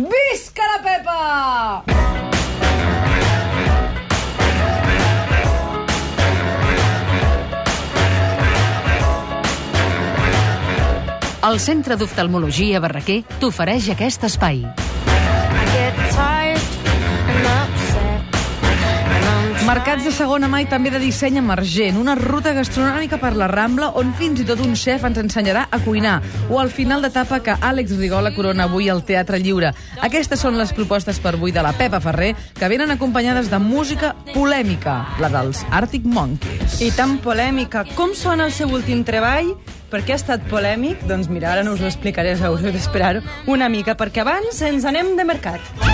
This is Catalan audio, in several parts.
Visca la Pepa! El Centre d'Oftalmologia Barraquer t'ofereix aquest espai. Mercats de segona mà i també de disseny emergent, una ruta gastronòmica per la Rambla on fins i tot un xef ens ensenyarà a cuinar, o al final d'etapa que Àlex Rigola corona avui al Teatre Lliure. Aquestes són les propostes per avui de la Pepa Ferrer, que venen acompanyades de música polèmica, la dels Arctic Monkeys. I tan polèmica. Com sona el seu últim treball? Per què ha estat polèmic? Doncs mira, ara no us ho explicaré, haureu d'esperar una mica, perquè abans ens anem de mercat.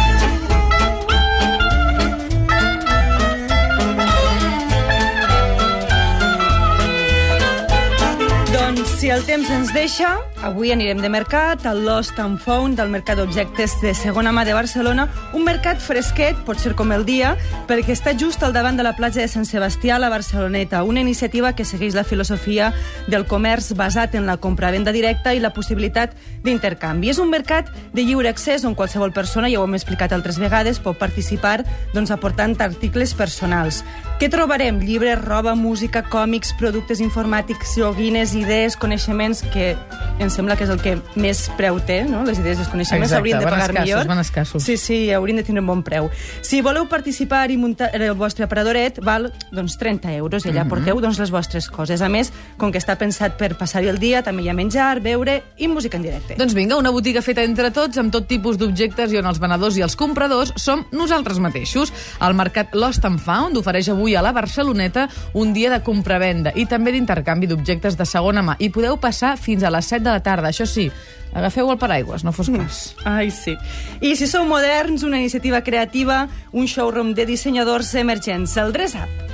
Si el temps ens deixa, avui anirem de mercat al Lost and Found del Mercat d'Objectes de segona mà de Barcelona, un mercat fresquet, pot ser com el dia, perquè està just al davant de la platja de Sant Sebastià a la Barceloneta, una iniciativa que segueix la filosofia del comerç basat en la compra-venda directa i la possibilitat d'intercanvi. És un mercat de lliure accés on qualsevol persona, ja ho hem explicat altres vegades, pot participar doncs, aportant articles personals. Què trobarem? Llibres, roba, música, còmics, productes informàtics, joguines, idees, coneixements, que em sembla que és el que més preu té, no? Les idees i els coneixements Exacte, s'haurien de van pagar escassos, millor. van escassos. Sí, sí, haurien de tindre un bon preu. Si voleu participar i muntar el vostre aparadoret, val doncs, 30 euros i allà Mhm. porteu doncs, les vostres coses. A més, com que està pensat per passar-hi el dia, també hi ha menjar, beure i música en directe. Doncs vinga, una botiga feta entre tots, amb tot tipus d'objectes i on els venedors i els compradors som nosaltres mateixos. El mercat Lost and Found ofereix avui a la Barceloneta un dia de compra-venda i també d'intercanvi d'objectes de segona mà. I podeu passar fins a les 7 de la tarda. Això sí, agafeu el paraigües, no fos cas. Ai, sí. I si sou moderns, una iniciativa creativa, un showroom de dissenyadors emergents, el Dress Up.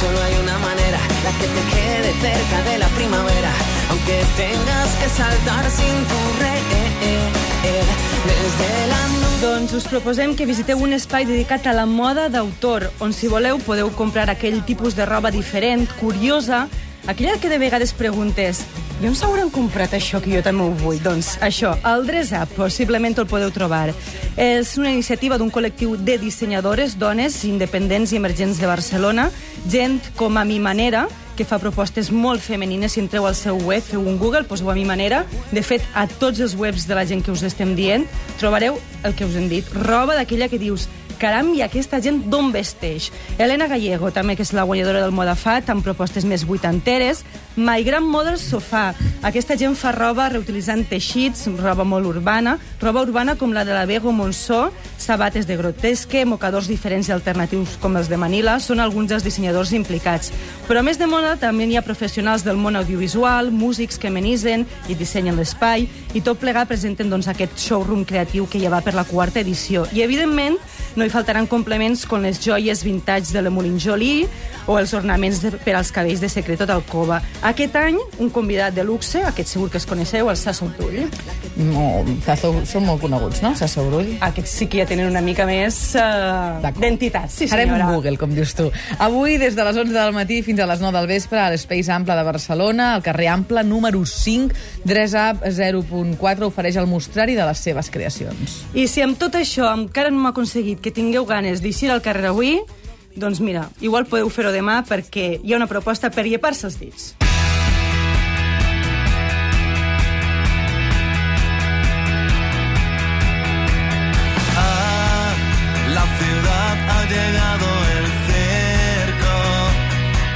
solo hay una manera, la que te quede cerca de la primavera, aunque tengas que saltar sin tu re, desde la nube. Doncs us proposem que visiteu un espai dedicat a la moda d'autor, on si voleu podeu comprar aquell tipus de roba diferent, curiosa, aquella que de vegades preguntes i on s'hauran comprat això que jo també ho vull? Doncs això, el Dress Up, possiblement el podeu trobar. És una iniciativa d'un col·lectiu de dissenyadores, dones independents i emergents de Barcelona, gent com a mi manera, que fa propostes molt femenines. Si entreu al seu web, feu un Google, poseu a mi manera. De fet, a tots els webs de la gent que us estem dient, trobareu el que us hem dit. Roba d'aquella que dius, caram, i aquesta gent d'on vesteix? Helena Gallego, també, que és la guanyadora del Modafat, amb propostes més vuitanteres. My Grand Model Sofà. Aquesta gent fa roba reutilitzant teixits, roba molt urbana, roba urbana com la de la Bego Monsó, sabates de grotesque, mocadors diferents i alternatius com els de Manila, són alguns dels dissenyadors implicats. Però a més de moda també hi ha professionals del món audiovisual, músics que amenitzen i dissenyen l'espai, i tot plegat presenten doncs, aquest showroom creatiu que ja va per la quarta edició. I, evidentment, no hi faltaran complements com les joies vintage de la Molin Jolie o els ornaments de, per als cabells de Secreto d'Alcova. Aquest any, un convidat de luxe, aquest segur que es coneixeu, el Sasso Brull. No, Zazo, són molt coneguts, no? Sassa Brull. Aquests sí que ja tenen una mica més uh, d'entitat. Sí, Farem senyora. un Google, com dius tu. Avui, des de les 11 del matí fins a les 9 del vespre, a l'Espace Ample de Barcelona, al carrer Ample, número 5, Dress Up 0.4, ofereix el mostrari de les seves creacions. I si amb tot això encara no m'ha aconseguit que tingueu ganes d'eixir al carrer avui, doncs mira, igual podeu fer-ho demà perquè hi ha una proposta per llepar-se els dits. Ah, la ciudad ha llegado el.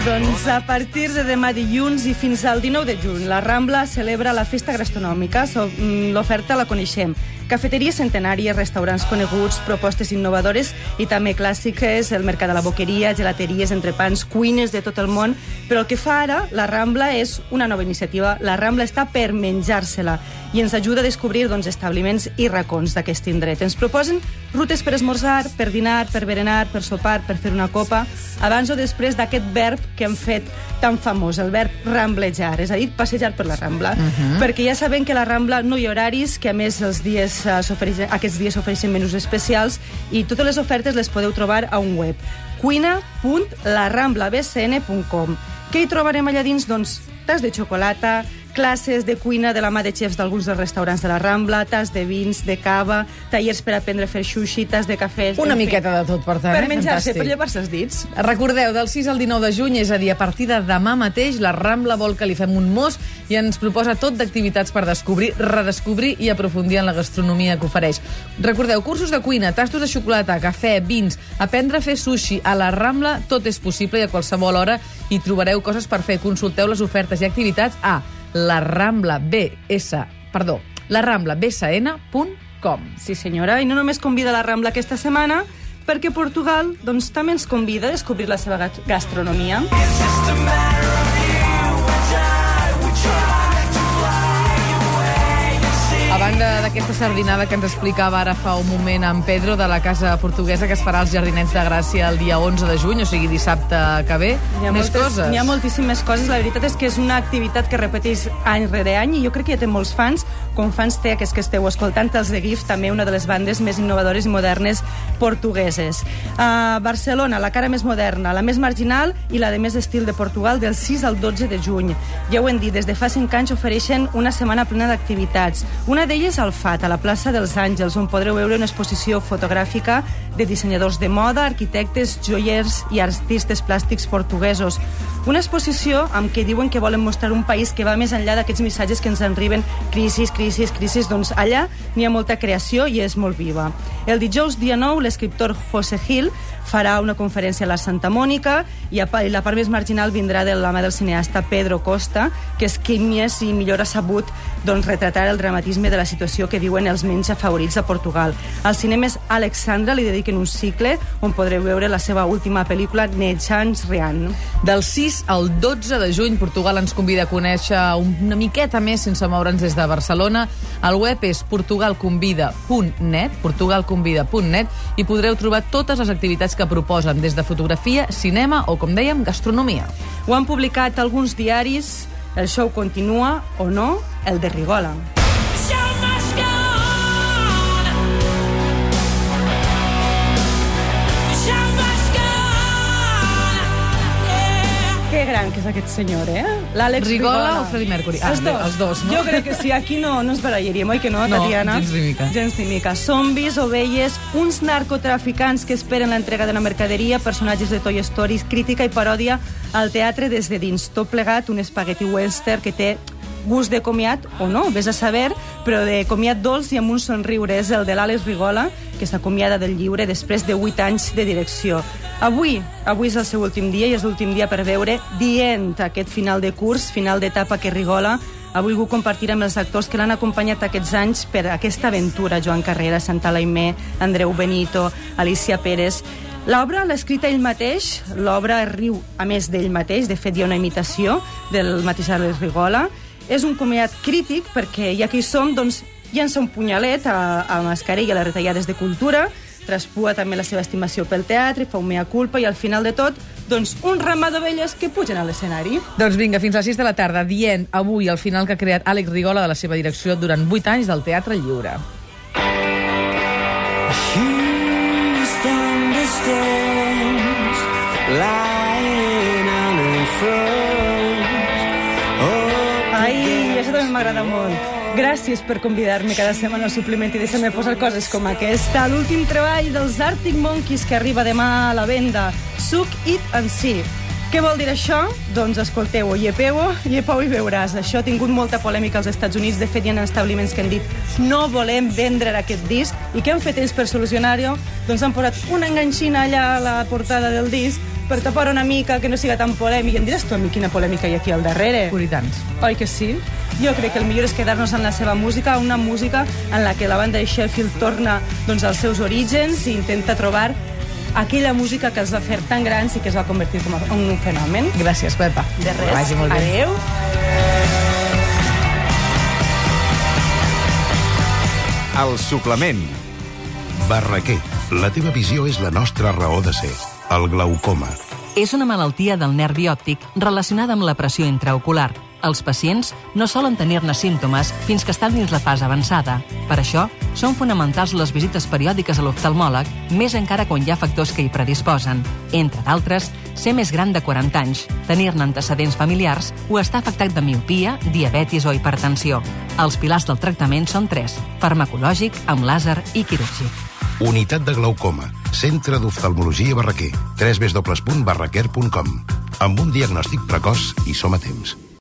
Doncs a partir de demà dilluns i fins al 19 de juny, la Rambla celebra la festa gastronòmica. Mm, L'oferta la coneixem. Cafeteries centenàries, restaurants coneguts, propostes innovadores i també clàssiques, el mercat de la boqueria, gelateries, entrepans, cuines de tot el món. Però el que fa ara la Rambla és una nova iniciativa. La Rambla està per menjar-se-la i ens ajuda a descobrir doncs, establiments i racons d'aquest indret. Ens proposen rutes per esmorzar, per dinar, per berenar, per sopar, per fer una copa, abans o després d'aquest verb que hem fet tan famós, el verb ramblejar, és a dir, passejar per la Rambla. Perquè ja sabem que la Rambla no hi ha horaris, que a més els dies eh, aquests dies s'ofereixen menús especials i totes les ofertes les podeu trobar a un web cuina.laramblabcn.com Què hi trobarem allà dins? Doncs tas de xocolata, classes de cuina de la mà de xefs d'alguns dels restaurants de la Rambla, tas de vins, de cava, tallers per aprendre a fer sushi, tas de cafè... Una miqueta de tot, per tant. Per eh? menjar-se, per llevar-se els dits. Recordeu, del 6 al 19 de juny, és a dir, a partir de demà mateix, la Rambla vol que li fem un mos i ens proposa tot d'activitats per descobrir, redescobrir i aprofundir en la gastronomia que ofereix. Recordeu, cursos de cuina, tastos de xocolata, cafè, vins, aprendre a fer sushi a la Rambla, tot és possible i a qualsevol hora hi trobareu coses per fer. Consulteu les ofertes i activitats a la Rambla BS, perdó, la Rambla BSN.com. Sí, senyora, i no només convida la Rambla aquesta setmana, perquè Portugal doncs, també ens convida a descobrir la seva ga- gastronomia. A banda d'aquesta sardinada que ens explicava ara fa un moment en Pedro de la casa portuguesa que es farà als Jardinets de Gràcia el dia 11 de juny, o sigui dissabte que ve, N'hi ha, més moltes, coses. n'hi ha moltíssimes coses. La veritat és que és una activitat que repeteix any rere any i jo crec que ja té molts fans, com fans té aquests que esteu escoltant, els de GIF, també una de les bandes més innovadores i modernes portugueses. A Barcelona, la cara més moderna, la més marginal i la de més estil de Portugal, del 6 al 12 de juny. Ja ho hem dit, des de fa 5 anys ofereixen una setmana plena d'activitats. Una d'elles al FAT, a la plaça dels Àngels, on podreu veure una exposició fotogràfica de dissenyadors de moda, arquitectes, joiers i artistes plàstics portuguesos. Una exposició amb què diuen que volen mostrar un país que va més enllà d'aquests missatges que ens arriben crisis, crisis, crisis. Doncs allà n'hi ha molta creació i és molt viva. El dijous dia 9, l'escriptor José Gil farà una conferència a la Santa Mònica i a la part més marginal vindrà de la mà del cineasta Pedro Costa, que és qui més i millor ha sabut doncs, retratar el dramatisme de la situació que viuen els menys afavorits a Portugal. Als cinemes Alexandra li dediquen un cicle on podreu veure la seva última pel·lícula Nechans Rian. Del 6 al 12 de juny, Portugal ens convida a conèixer una miqueta més sense moure'ns des de Barcelona. El web és portugalconvida.net, portugalconvida.net, i podreu trobar totes les activitats que proposen, des de fotografia, cinema o, com dèiem, gastronomia. Ho han publicat alguns diaris, el show continua o no, el de Rigola. Gran que és aquest senyor, eh? L'Àlex Rigola Rigola. o Freddie Mercury? Ah, els dos. els dos, no? Jo crec que sí, aquí no, no ens barallaríem, oi que no, No, Tatiana? gens ni mica. Gens ni mica. Zombis, ovelles, uns narcotraficants que esperen l'entrega de la mercaderia, personatges de Toy Story, crítica i paròdia al teatre des de dins. Tot plegat, un espagueti western que té gust de comiat o no, vés a saber, però de comiat dolç i amb un somriure. És el de l'Àlex Rigola, que s'acomiada del lliure després de 8 anys de direcció. Avui, avui és el seu últim dia i és l'últim dia per veure dient aquest final de curs, final d'etapa que Rigola ha volgut compartir amb els actors que l'han acompanyat aquests anys per aquesta aventura. Joan Carrera, Santa Laimé, Andreu Benito, Alicia Pérez... L'obra l'ha escrita ell mateix, l'obra riu a més d'ell mateix, de fet hi ha una imitació del mateix Àlex Rigola. És un comiat crític perquè ja que hi som, doncs, llença un punyalet a, a Mascarell i a les retallades de cultura, traspua també la seva estimació pel teatre, fa un mea culpa i al final de tot, doncs, un ramat d'ovelles que pugen a l'escenari. Doncs vinga, fins a les 6 de la tarda, dient avui el final que ha creat Àlex Rigola de la seva direcció durant 8 anys del Teatre Lliure. Oh, Ai, això també m'agrada molt. Gràcies per convidar-me cada setmana al suplement i deixar-me posar coses com aquesta. L'últim treball dels Arctic Monkeys que arriba demà a la venda. Suc It and See. Què vol dir això? Doncs escolteu-ho, llepeu-ho, llepeu i veuràs. Això ha tingut molta polèmica als Estats Units. De fet, hi ha establiments que han dit no volem vendre aquest disc. I què han fet ells per solucionar-ho? Doncs han posat una enganxina allà a la portada del disc per tapar una mica, que no siga tan polèmic. I em diràs tu a mi quina polèmica hi ha aquí al darrere? Puritans. Oi que sí? Jo crec que el millor és quedar-nos en la seva música, una música en la que la banda de Sheffield torna doncs, als seus orígens i intenta trobar aquella música que els va fer tan grans i que es va convertir com a- en un fenomen. Gràcies, Pepa. De res. Que vagi molt bé. Adéu. El suplement. Barraquer. La teva visió és la nostra raó de ser. El glaucoma. És una malaltia del nervi òptic relacionada amb la pressió intraocular. Els pacients no solen tenir-ne símptomes fins que estan dins la fase avançada. Per això, són fonamentals les visites periòdiques a l'oftalmòleg, més encara quan hi ha factors que hi predisposen. Entre d'altres, ser més gran de 40 anys, tenir-ne antecedents familiars o estar afectat de miopia, diabetis o hipertensió. Els pilars del tractament són tres, farmacològic, amb làser i quirúrgic. Unitat de glaucoma. Centre d'oftalmologia Barraquer. www.barraquer.com Amb un diagnòstic precoç i som a temps.